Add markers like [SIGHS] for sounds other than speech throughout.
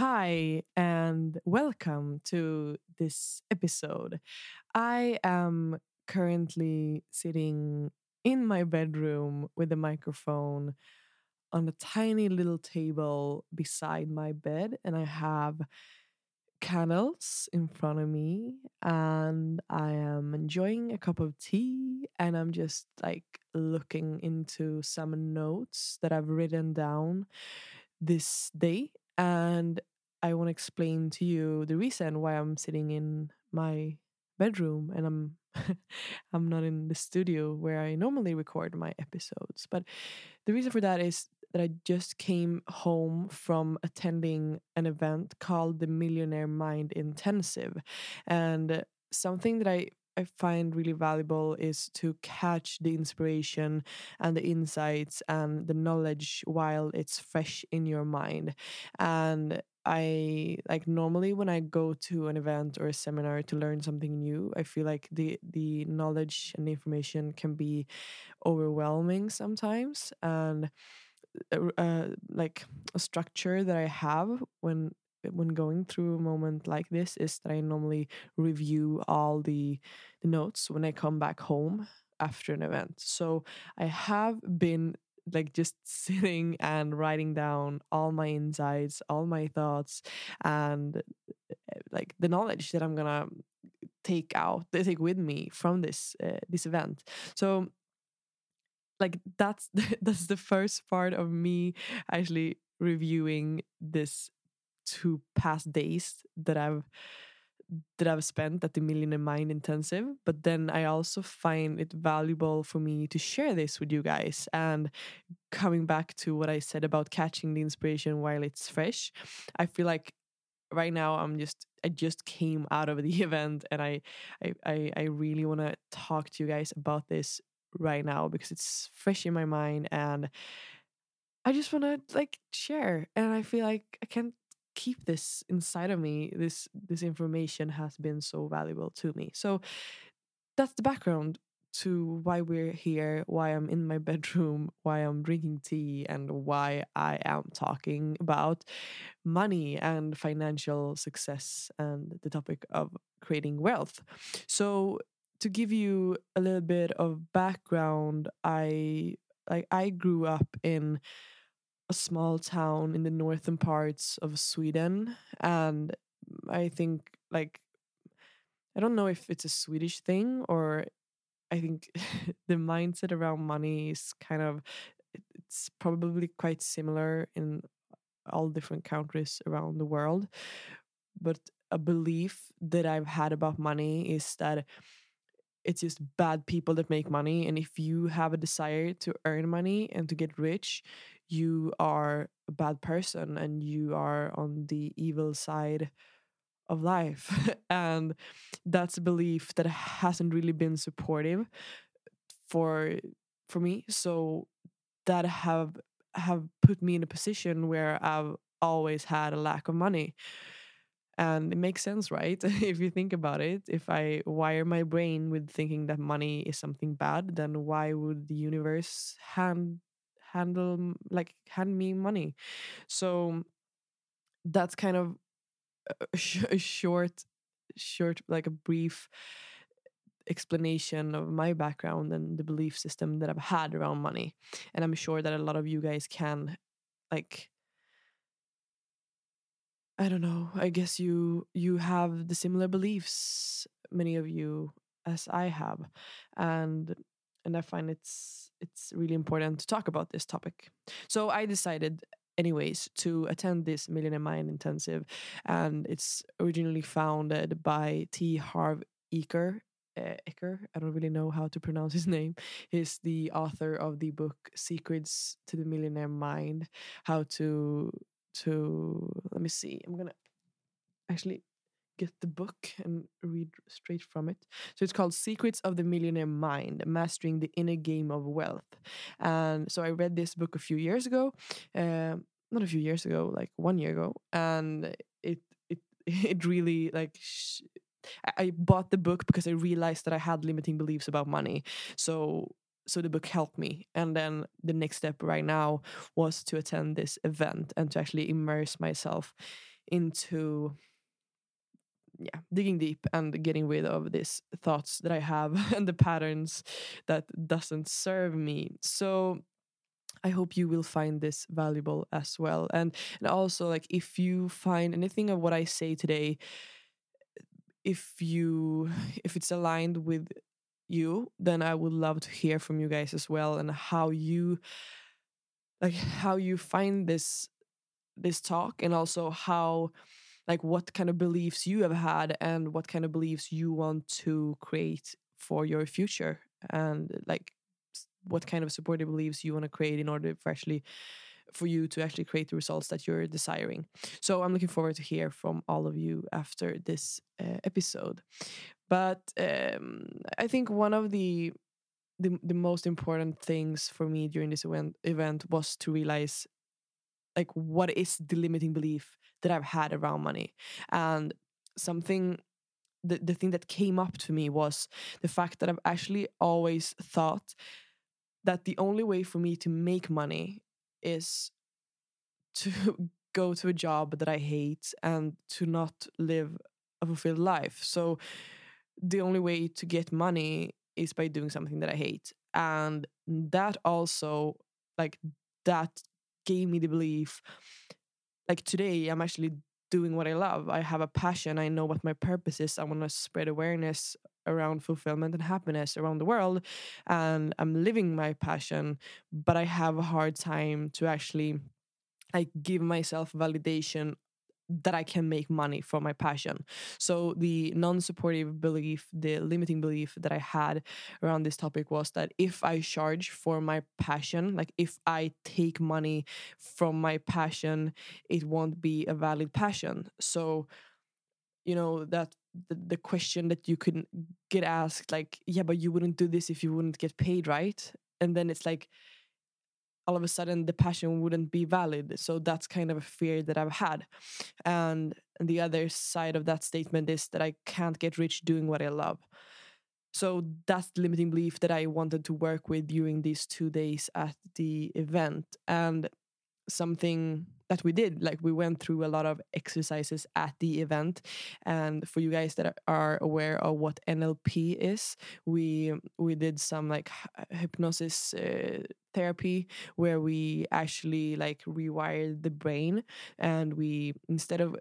Hi, and welcome to this episode. I am currently sitting in my bedroom with a microphone on a tiny little table beside my bed, and I have candles in front of me, and I am enjoying a cup of tea, and I'm just like looking into some notes that I've written down this day and I want to explain to you the reason why I'm sitting in my bedroom and I'm [LAUGHS] I'm not in the studio where I normally record my episodes. But the reason for that is that I just came home from attending an event called the Millionaire Mind Intensive. And something that I I find really valuable is to catch the inspiration and the insights and the knowledge while it's fresh in your mind. And I like normally when I go to an event or a seminar to learn something new, I feel like the the knowledge and the information can be overwhelming sometimes and uh, uh like a structure that I have when when going through a moment like this is that I normally review all the the notes when I come back home after an event. So I have been like just [LAUGHS] sitting and writing down all my insights, all my thoughts, and eh, like the knowledge that I'm gonna take out, take with me from this uh, this event. So like that's [LAUGHS] that's the first part of me actually reviewing this two past days that I've that I've spent at the Millionaire Mind Intensive. But then I also find it valuable for me to share this with you guys. And coming back to what I said about catching the inspiration while it's fresh, I feel like right now I'm just I just came out of the [LAUGHS] event and I I I, I really want to talk to you guys about this right now because it's fresh in my mind and I just want to like share and I feel like I can't keep this inside of me this this information has been so valuable to me. So that's the background to why we're here why i'm in my [LAUGHS] bedroom why i'm drinking tea and why i am talking about money and financial success and the topic of creating wealth. So to give you a little bit of background i like i grew up in a small town in the northern parts of Sweden. And I think, like, I don't know if it's a Swedish thing or I think [LAUGHS] the mindset around money is kind of, it's probably quite similar in all different countries around the world. But a belief that I've had about money is that it's just bad people that make money. And if you have a desire to earn money and to get rich, you are a bad person and you are on the evil side of life. [LAUGHS] and that's a belief that hasn't really been supportive for for me. So that have have put me in a position where I've always had a lack of money. And it makes sense, right? [LAUGHS] if you think about it, if I wire my brain with thinking that money is something bad, then why would the universe hand handle like hand me money so that's kind of a, sh- a short short like a brief explanation of my background and the belief system that I've had around money. And I'm sure that a lot of you guys can like I don't know, I guess you you have the similar beliefs many of you as I have. And and I find it's it's really important to talk about this topic. So I decided anyways to attend this Millionaire Mind intensive and it's originally founded by T Harv Eker uh, Ecker. I don't really know how to pronounce his [LAUGHS] name. He's the author of the book Secrets to the Millionaire Mind. How to to let me see. I'm gonna actually get the book and read straight from it. So it's called Secrets of the Millionaire Mind Mastering the Inner Game of Wealth. And so I read this book a few years ago. Um, not a few years ago, like one year ago. And it, it, [LAUGHS] it really like, I bought the book because I realized that I had limiting beliefs about money. So so the book helped me and then the next step right now was to attend this event and to actually immerse myself into yeah digging deep and getting rid of these thoughts that i have [LAUGHS] and the patterns that doesn't serve me so I hope you will find this valuable as well. And and also like if you find anything of what I say today if you [SIGHS] if it's aligned with you, then I would love to hear from you guys as well and how you like how you find this this talk and also how like what kind of beliefs you have had and what kind of beliefs you want to create for your future and like what kind of supportive beliefs you want to create in order for actually for you to actually create the results that you're desiring. So I'm looking forward to hear from all of you after this uh, episode. But um, I think one of the, the the most important things for me during this event event was to realize like what is the limiting belief that I've had around money and something the, the thing that came up to me was the fact that I've actually always thought that the only way for me to make money is to [LAUGHS] go to a job that I hate and to not live a fulfilled life. So the only way to get money is by doing something that I hate. And that also like that gave me the belief like today I'm actually doing what I love. I have a passion. I know what my purpose is. I want to spread awareness around fulfillment and happiness around the world. And I'm living my passion, but I have a hard time to actually like give myself validation that I can make money from my passion. So the non-supportive belief, the limiting belief that I had around this topic was that if I charge for my passion, like if I take money from my passion, it won't be a valid passion. So you know that the, the question that you could get asked like yeah but you wouldn't do this if you wouldn't get paid right and then it's like all of a sudden the passion wouldn't be valid. So that's kind of a fear that I've had. And, the other side of that statement is that I can't get rich doing what I love. So that's the limiting belief that I wanted to work with during these two days at the event. And something that we did. Like we went through a lot of exercises at the event. And for you guys that are aware of what NLP is we we did some like hypnosis uh, therapy where we actually like rewired the brain and we instead of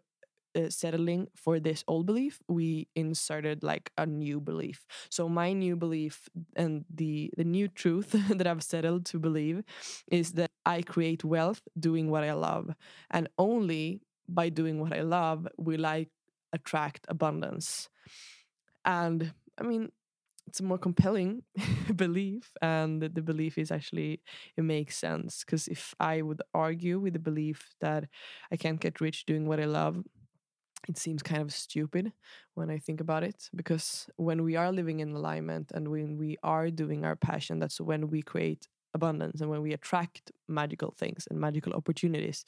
uh, settling for this old belief we inserted like a new belief. So my new belief and the the new truth [LAUGHS] that i've settled to believe is that i create wealth doing what i love and only by doing what i love will i attract abundance. And i mean it's a more compelling [LAUGHS] belief and the belief is actually it makes sense because if i would argue with the belief that i can't get rich doing what i love it seems kind of stupid when I think about it because when we are living in alignment and when we are doing our passion, that's when we create abundance and when we attract magical things and magical opportunities.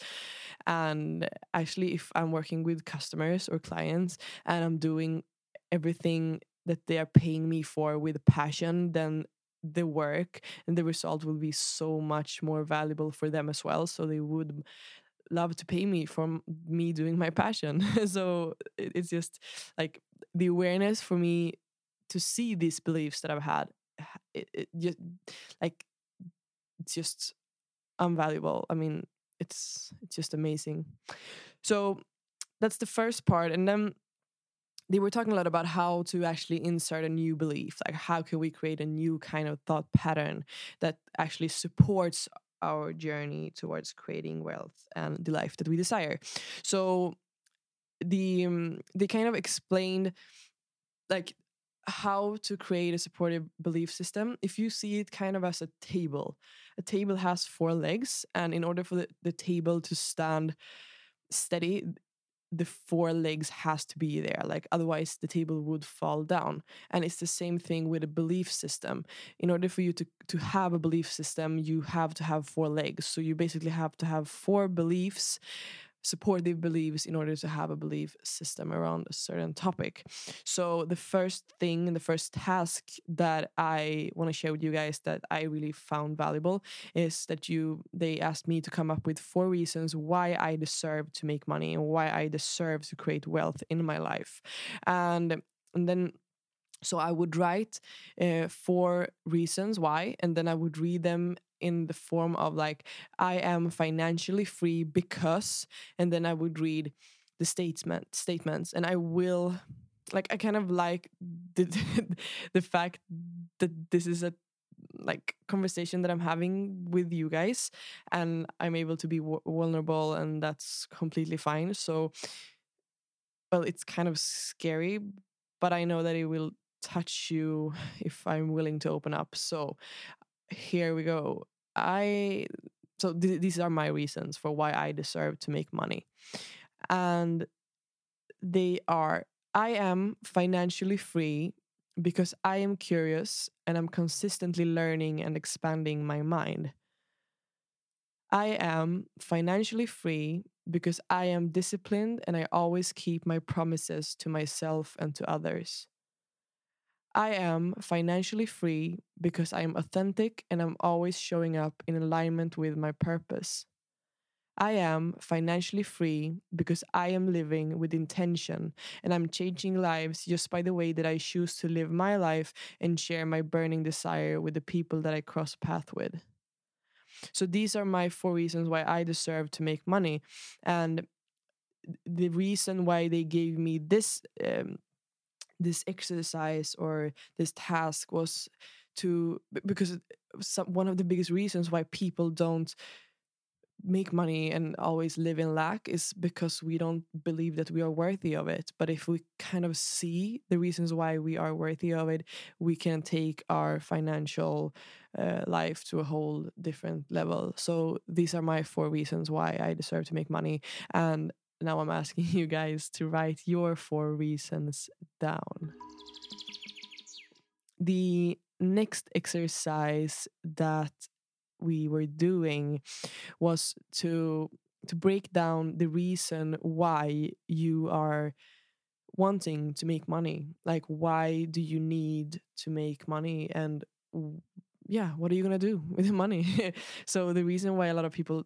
And actually, if I'm working with customers or clients and I'm doing everything that they are paying me for with passion, then the work and the result will be so much more valuable for them as well. So they would love to pay me for me doing my passion. [LAUGHS] so it's just like the awareness for me to see these beliefs that I've had. It, it just like it's just invaluable. I mean, it's it's just amazing. So that's the first part, and then they were talking a lot about how to actually insert a new belief like how can we create a new kind of thought pattern that actually supports our journey towards creating wealth and the life that we desire. So the um, they kind of explained like how to create a supportive belief system if you see it kind of as a table a table has four legs and in order for the, the table to stand steady the four legs has to be there like otherwise the table would fall down. And it's the same thing with a belief system. In order for you to to have a belief system you have to have four legs. So you basically have to have four beliefs supportive beliefs in order to have a belief system around a certain topic. So the first thing the first task that I want to share with you guys that I really found valuable is that you they asked me to come up with four reasons why I deserve to make money and why I deserve to create wealth in my life. And and then so I would write uh, four reasons why, and then I would read them in the form of like I am financially free because and then I would read the statement statements and I will like I kind of like the the [LAUGHS] fact that this is a like conversation that I'm having with you guys and I'm able to be vulnerable and that's completely fine so well it's kind of scary but I know that it will touch you [SIGHS] if I'm willing to open up so here we go I so th- these are my reasons for why I deserve to make money. And they are I am financially free because I am curious and I'm consistently learning and expanding my mind. I am financially free because I am disciplined and I always keep my promises to myself and to others. I am financially free because I am authentic and I'm always showing up in alignment with my purpose. I am financially free because I am living with intention and I'm changing lives just by the way that I choose to live my life and share my burning desire with the people that I cross path with. So these are my four reasons why I deserve to make money. And the reason why they gave me this um, this exercise or this task was to because some, one of the biggest reasons why people don't make money and always live in lack is because we don't believe that we are worthy of it. But if we kind of see the reasons why we are worthy of it, we can take our financial uh, life to a whole different level. So these are my four reasons why I deserve to make money. And now I'm asking you guys to write your four reasons down. The next exercise that we were doing was to to break down the reason why you are wanting to make money like why do you need to make money and yeah, what are you to do [LAUGHS] with the money? [LAUGHS] so the reason why a lot of people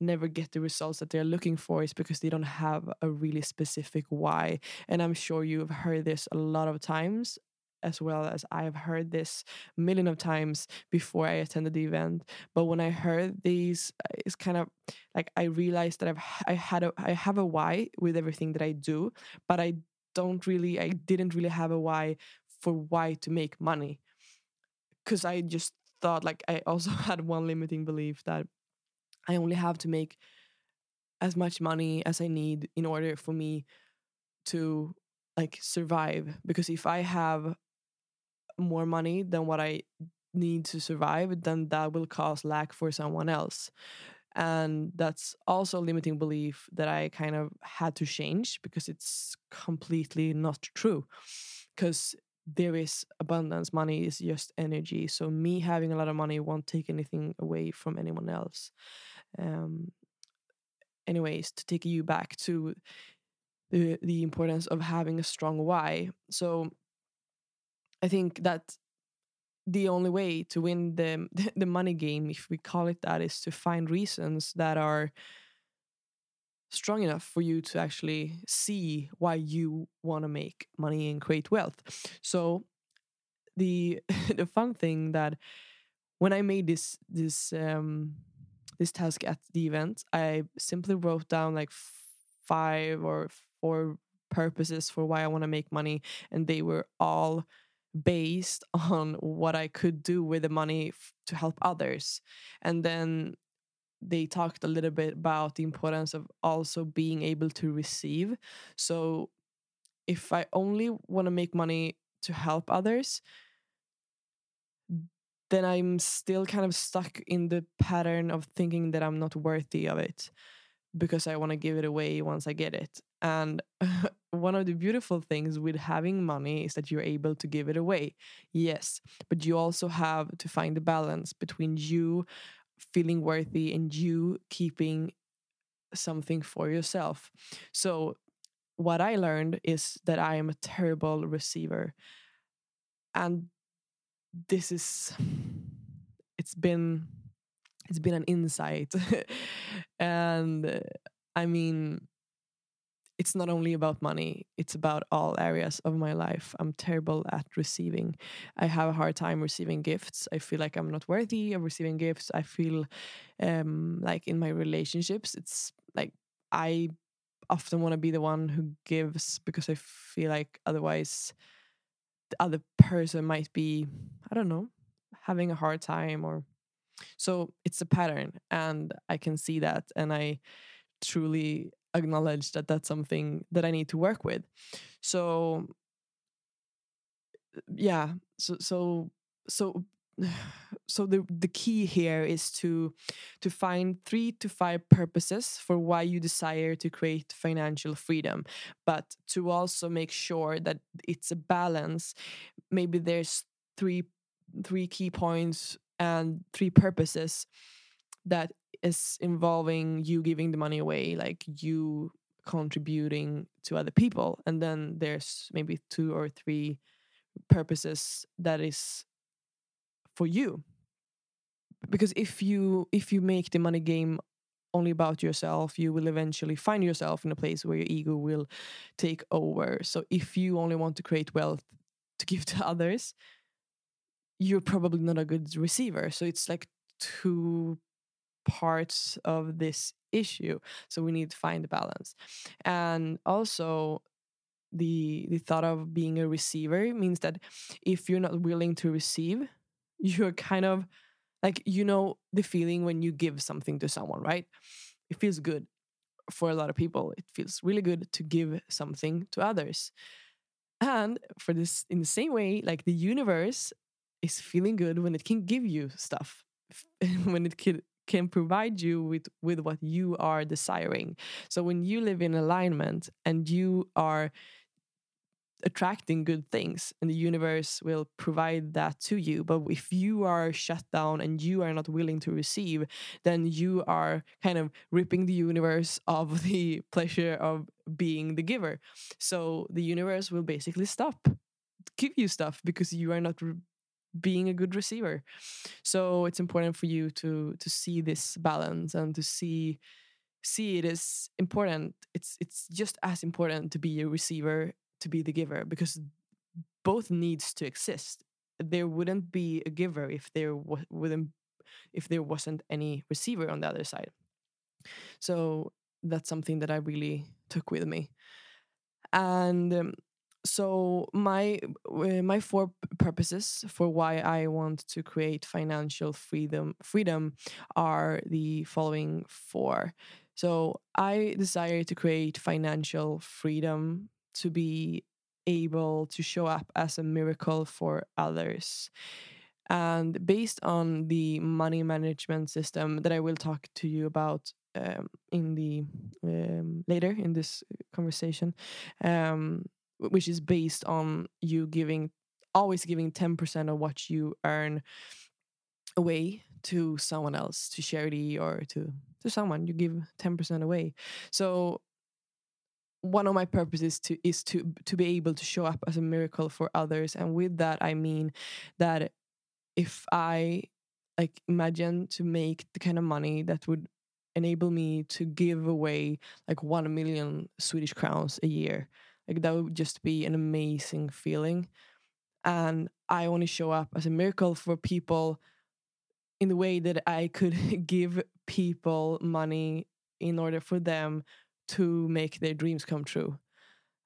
never get the results that they're looking for is because they don't have a really specific why. And I'm sure you've heard this a lot of times as well as I've heard this million of times before I attended the event. But when I heard these, it's kind of like I realized that I've I had a I have a why with everything that I do, but I don't really I didn't really have a why for why to make money because I just thought like I also [LAUGHS] had one limiting belief that I only have to make as much money as I need in order for me to like survive because if I have more money than what I need to survive then that will cause lack for someone else. And that's also a limiting belief that I kind of had to change because it's completely not true. Because there is abundance. Money is just energy. So me having a lot of money won't take anything away from anyone else. Um, anyways, to take you back to the the importance of having a strong why. So I think that the only way to win the [LAUGHS] the money game, if we call it that, is to find reasons that are strong enough for you to actually see why you want to make money and create wealth. So the [LAUGHS] the fun thing that when I made this this um this task at the event, I simply wrote down like five or four purposes for why I want to make money and they were all based [LAUGHS] on what I could do with the money to help others. And then they talked a little bit about the importance of also being able to receive. So if I only want to make money to help others, then I'm still kind of stuck in the pattern of thinking that I'm not worthy of it because I want to give it away once I get it. And [LAUGHS] one of the beautiful things with having money is that you're able to give it away. Yes, but you also have to find the balance between you feeling worthy and you keeping something for yourself. So, what I learned is that I am a terrible receiver. And this is, it's been it's been an insight [LAUGHS] and i mean it's not only about money it's about all areas of my life. I'm terrible at receiving. I have a hard time receiving gifts. I feel like i'm not worthy of receiving gifts. I feel um, like in my relationships it's like i often want to be the one who gives because i feel like otherwise the other person might be i don't know having a hard time or so it's a pattern, and I can see that, and I truly acknowledge that that's something that I need to work with. So yeah, so so so [SIGHS] so the the key here is to to find three to five purposes for why you desire to create financial freedom but to also make sure that it's a balance maybe there's three three key points and three purposes that is involving you giving the money away, like you contributing to other people. And then there's maybe two or three purposes that is for you. Because if you if you make the money game only about yourself, you will eventually find yourself in a place where your ego will take over. So if you only want to create wealth to give [LAUGHS] to others, you're probably not a good receiver. So it's like two parts of this issue. So we need to find the balance. And also the the thought of being a receiver means that if you're not willing to receive, [LAUGHS] you're kind of like you know the feeling when you give something to someone, right? It feels good for a lot of people. It feels really good to give something to others. And for this in the same way, like the universe is feeling good when it can give you stuff [LAUGHS] when it can can provide you with with what you are desiring. So when you live in alignment and you are attracting good things and the universe will provide that to you. But if you are shut down and you are not willing to receive then you are kind of ripping the universe [LAUGHS] of the pleasure of being the giver. So the universe will basically stop give you stuff because you are not being a good receiver. So it's important for you to to see this balance and to see see it is important. It's it's just as important to be a receiver to be the giver because both needs to exist. There wouldn't be a giver if there wouldn't if there wasn't any receiver on the other side. So that's something that I really took with me. And um, so my uh, my four purposes for why I want to create financial freedom freedom are the following four. So I desire to create financial freedom to be able to show up as a miracle for others. And based on the money management system that I will talk to you about um, in the um, later in this conversation, um, which is based on you giving always giving 10% of what you earn away to someone else to charity or to to someone you give 10% away. So one of my purposes to is to to be able to show up as a miracle for others and with that i mean that if i like imagine to make the kind of money that would enable me to give away like 1 million swedish crowns a year like that would just be an amazing feeling. And I only show up as a miracle for people in the way that I could [LAUGHS] give people money in order for them to make their dreams come true.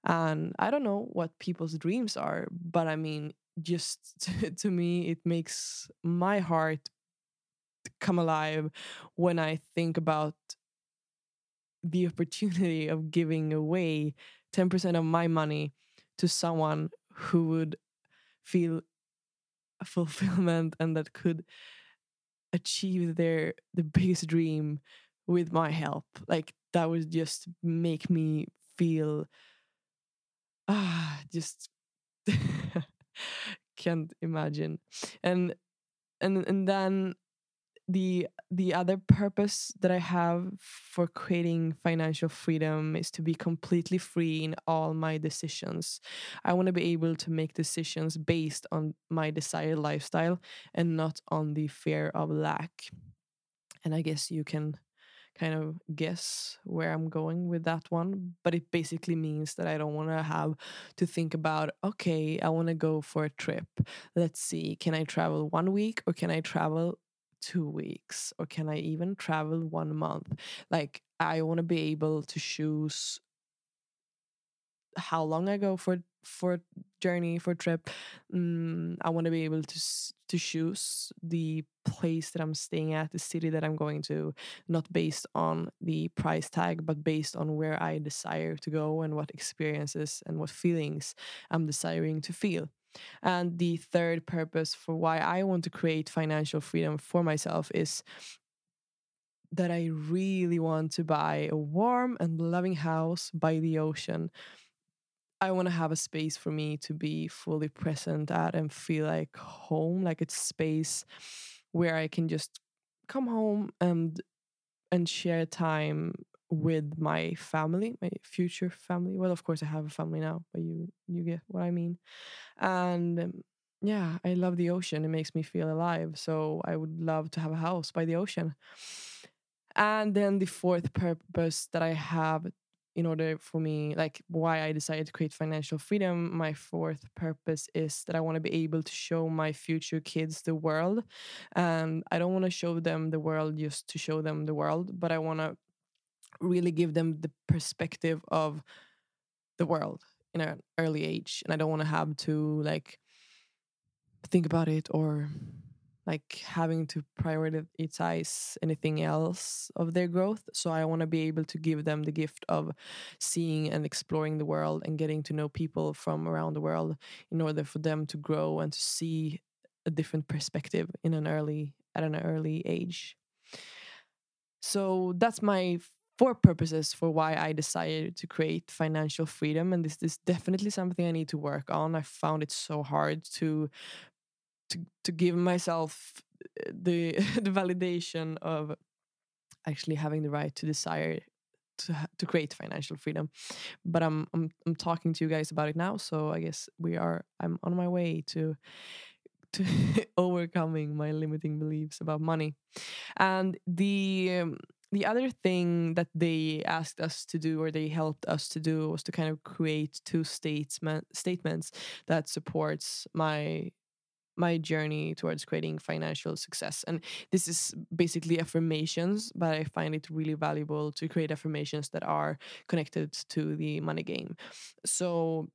And I don't know what people's dreams are, but I mean, just [LAUGHS] to, to me, it makes my heart come alive when I think about the opportunity of giving away 10% of my money to someone who would feel [LAUGHS] fulfillment and that could achieve their the biggest dream with my help. Like that would just make me feel ah just [LAUGHS] can't imagine. And and and then the the other purpose that I have for creating financial freedom is to be completely free in all my decisions. I want to be able to make decisions based on my desired lifestyle and not on the fear of lack. And I guess you can kind of guess where I'm going with that one. But it basically means that I don't want to have to think about, okay, I want to go for a trip. Let's see, can I travel one week or can I travel two weeks or can I even travel one month? Like, I want to be able to choose how long I go for for journey for trip. Mm, I want to be able to to choose the place that I'm staying at, the city that I'm going to, not based on the price tag, but based on where I desire to go and what experiences and what feelings I'm desiring to feel. And the third purpose for why I want to create financial freedom for myself is that I really want to buy a warm and loving house by the ocean. I want to have a space for me to be fully present at and feel like home, like it's space where I can just come home and and share time with my family, my future family. Well, of course, I have a family now, but you you get what I mean. And um, yeah, I love the ocean. It makes me feel alive. So I would love to have a house by the ocean. And then the fourth purpose that I have in order for me, like why I decided to create financial freedom, my fourth purpose is that I want to be able to show my future kids the world. And I don't want to show them the world just to show them the world, but I want to really give them the perspective of the world in an early age and i don't want to have to like think about it or like having to prioritize anything else of their growth. So i want to be able to give them the gift of seeing and exploring the world and getting to know people from around the world in order for them to grow and to see a different perspective in an early at an early age. So that's my four purposes for why I decided to create financial freedom. And this is definitely something I need to work on. I found it so hard to to to give myself uh, the [LAUGHS] the validation of actually having the right to desire to to create financial freedom. But I'm I'm I'm talking to you guys about it now, so I guess we are I'm on my way to to [LAUGHS] overcoming my limiting beliefs about money. And the um, the other thing that they asked us to do or they helped us to do was to kind of create two statement statements that supports my my journey towards creating financial success. And this is basically affirmations but i find it really valuable to create affirmations that are connected to the money game. So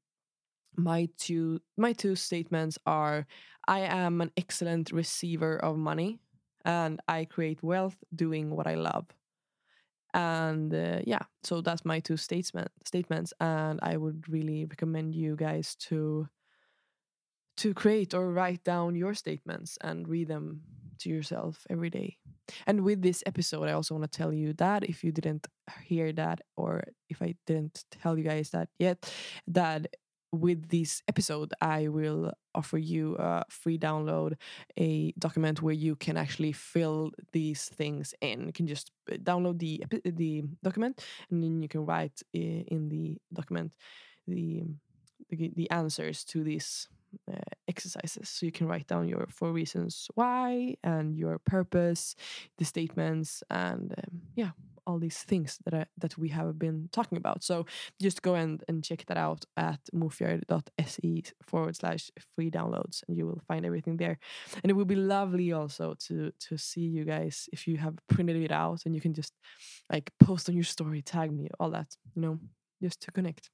my two my two statements are i am an excellent receiver of money and i create wealth doing what i love and uh, yeah so that's my two statement statements and i would really recommend you guys to to create or write down your statements and read them to yourself every day. And with this episode i also want to tell you that if you didn't hear that or if i didn't tell you guys that yet that with this episode, I will offer you a free download, a document where you can actually fill these things in. You can just uh, download the the document, and then you can write in the document the the, the answers to these uh, exercises. So you can write down your four reasons why and your purpose, the statements, and um, yeah, all these things that I, that we have been talking about. So just go and, and check that out at mofjard.se forward slash free downloads and you will find everything there. And it would be lovely also to to see you guys if you have printed it out and you can just like post on your story, tag me, all that, you know, just to connect.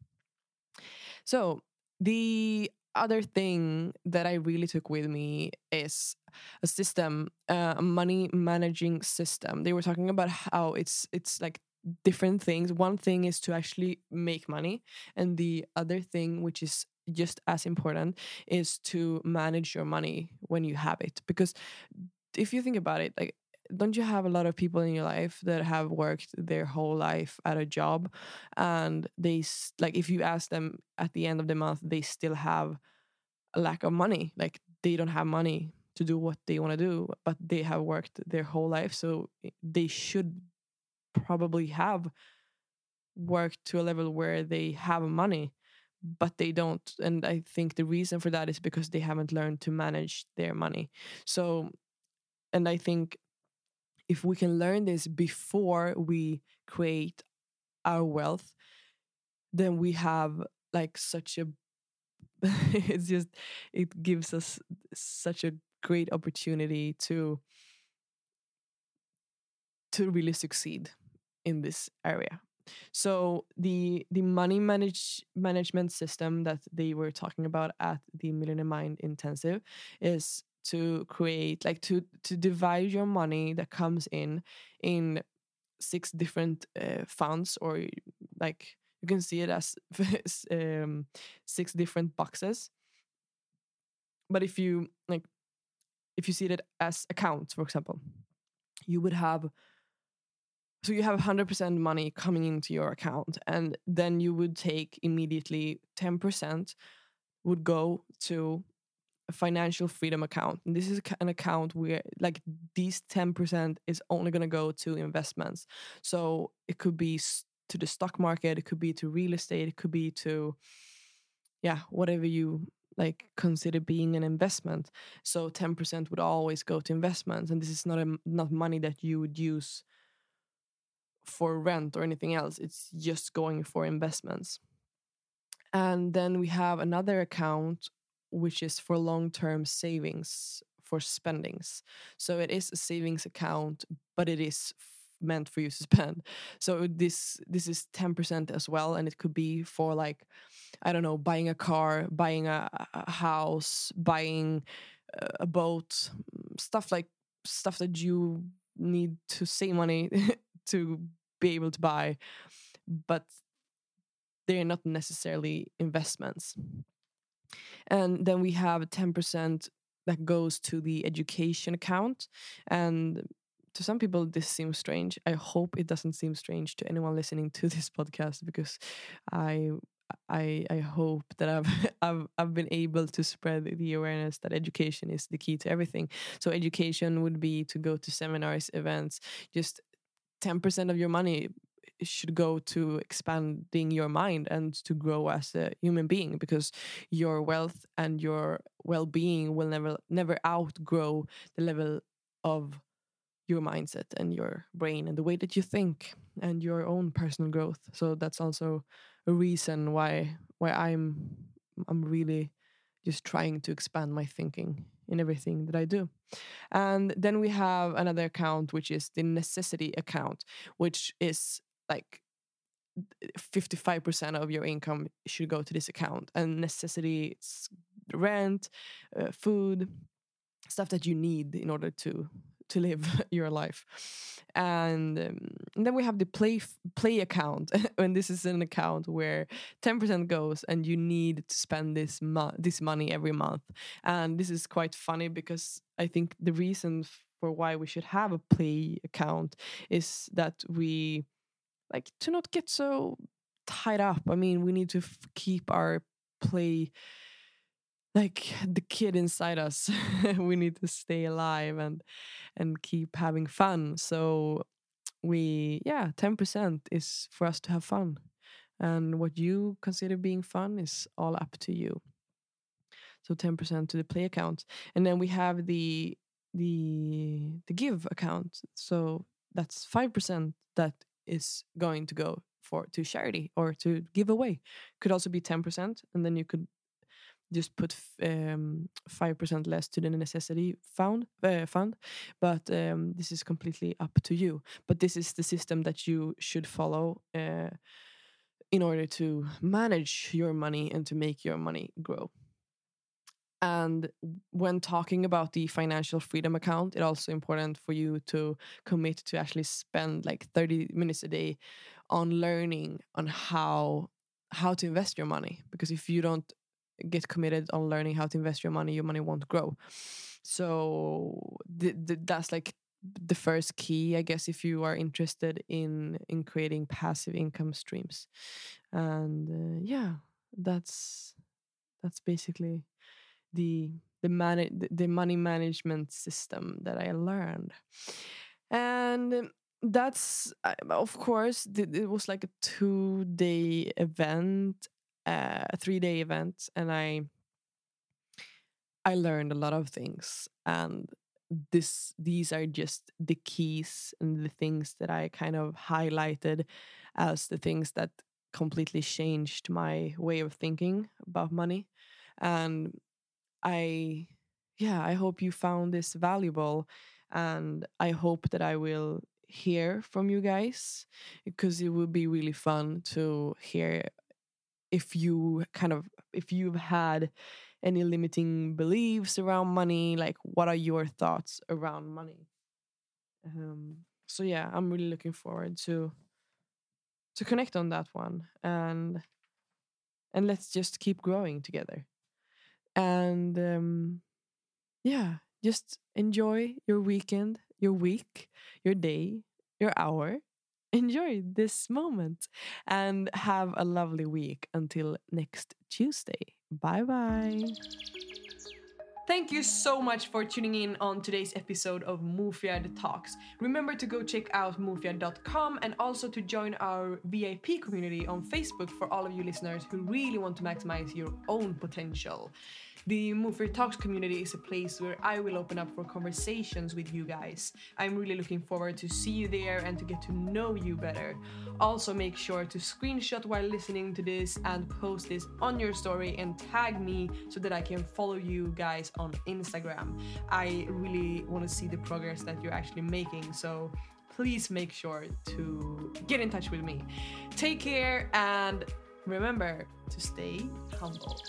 So the other thing that I really took with me is a system, uh, a money managing system. They were talking about how it's it's like different things. One thing is to actually make money, and the other thing, which is just as important is to manage your money when you have it because if you think about it like don't you have a lot of people in your life that have worked their whole life at a job and they like if you ask them at the end of the month they still have a lack of money like they don't have money to do what they want to do but they have worked their whole life so eh, they should probably have worked to a level where they have money but they don't and i think the reason for that is because they haven't learned to manage their money. So and i think if we can learn this before we create our wealth then we have like such a [LAUGHS] it's just it gives us such a great opportunity to to really succeed in this area. So the the money manage management system that they were talking about at the Millionaire Mind Intensive is to create like to to divide your money that comes in in six different uh, funds or like you can see it as [LAUGHS] um, six different boxes. But if you like if you see it as accounts for example you would have so you have 100% money coming into your account and then you would take immediately 10% would go to financial freedom account and this is an account where like these 10% is only going to go to investments so it could be to the stock market it could be to real estate it could be to yeah whatever you like consider being an investment so 10% would always go to investments and this is not a, not money that you would use for rent or anything else. It's just going for investments. And then we have another account which is for long term savings for spendings. So it is a savings account, but it is meant for you to [LAUGHS] spend. So this this is 10% as well and it could be for like I don't know, buying a car, buying a, a house, buying a boat, mm, stuff like stuff that you need to save money [LAUGHS] to be able to buy, but they're not necessarily investments. And then we have 10% that goes to the education account. And to some people, this seems strange. I hope it doesn't seem strange to anyone listening to [LAUGHS] this podcast because I I I hope that I've [LAUGHS] I've I've been able to spread the awareness that education is the key to everything. So education would be to go to seminars, events, just 10% of your money should go to expanding your mind and to grow as a human being because your wealth and your well-being will never never outgrow the level of your mindset and your brain and the way that you think and your own personal growth so that's also a reason why why i'm i'm really just trying to expand my thinking in everything that I do. And then we have another account, which is the necessity account, which is like 55% of your income should go to this account. And necessity, it's rent, uh, food, stuff that you need in order to to live [LAUGHS] your life. And, um, and, then we have the play play account, [LAUGHS] and this is an account where ten percent goes, and you need to spend this mo- this money every month. And this is quite funny because I think the reason for why we should have a play account is that we like to not get so tied up. I mean, we need to f- keep our play like the kid inside us. [LAUGHS] We need to stay alive and and keep having fun. So we yeah 10% is for us to have fun. And what you consider being fun is all up to you. So 10% to the play account. And then we have the the the give account. So that's 5% that is going to go for to charity or to give away could also be 10% and then you could just put um, five percent less to the necessity fund uh, fund, but um, this is completely up to you. But this is the system that you should follow uh, in order to manage your money and to make your money grow. And when talking about the financial freedom account, it's also important for you to commit to actually spend like 30 minutes a day on learning on how how to invest your money because if you don't get committed on learning how to invest your money, your money won't grow. So th- th- that's like the first key, I guess, if you are interested in in creating passive income streams. And uh, yeah, that's that's basically the the man the money management system that I learned. And that's of course it was like a two day event uh, a three day event and i i learned a lot of things and this these are just the keys and the things that i kind of highlighted as the things that completely changed my way of thinking about money and i yeah i hope you found this valuable and i hope that i will hear from you guys because it would be really fun to hear if you kind of if you've had any limiting beliefs around money like what are your thoughts around money? Um, so yeah i'm really looking forward to to connect on that one and and let's just keep growing together and um, yeah just enjoy your weekend your week, your day, your hour. [LAUGHS] Enjoy this moment and have a lovely week until next Tuesday. Bye bye. Thank you so much for tuning in on today's episode of Mufiad Talks. Remember to go check out mufiad.com and also to join our VIP community on Facebook for all of you listeners who really want to maximize your own potential. The Your Talks community is a place where I will open up for conversations with you guys. I'm really looking forward to see you there and to get to know you better. Also, make sure to screenshot while listening to this and post this on your story and tag me so that I can follow you guys on Instagram. I really want to see the progress that you're actually making. So please make sure to get in touch with me. Take care and remember to stay humble.